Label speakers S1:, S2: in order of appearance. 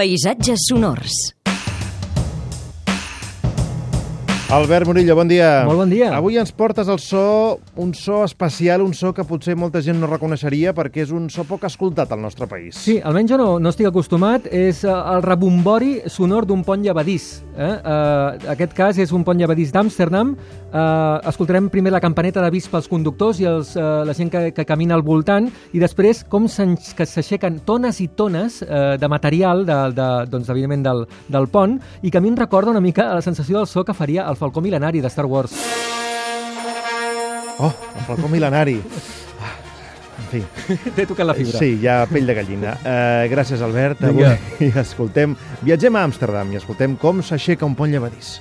S1: Paisatges sonors.
S2: Albert Murillo, bon dia.
S3: Molt bon dia.
S2: Avui ens portes el so, un so especial, un so que potser molta gent no reconeixeria perquè és un so poc escoltat al nostre país.
S3: Sí, almenys jo no, no estic acostumat. És eh, el rebombori sonor d'un pont llevadís. Eh? Uh, aquest cas és un pont llevadís d'Amsterdam. Uh, escoltarem primer la campaneta d'avís pels conductors i els, uh, la gent que, que camina al voltant i després com que s'aixequen tones i tones uh, de material, de, de, doncs, evidentment, del, del pont, i que a mi em recorda una mica la sensació del so que faria el Falcó Milenari de Star Wars.
S2: Oh, el Falcó Milenari. En fi.
S3: T'he tocat la fibra.
S2: Sí, ja pell de gallina. Uh, gràcies, Albert. Avui Vinga. escoltem... Viatgem a Amsterdam i escoltem com s'aixeca un pont llevadís.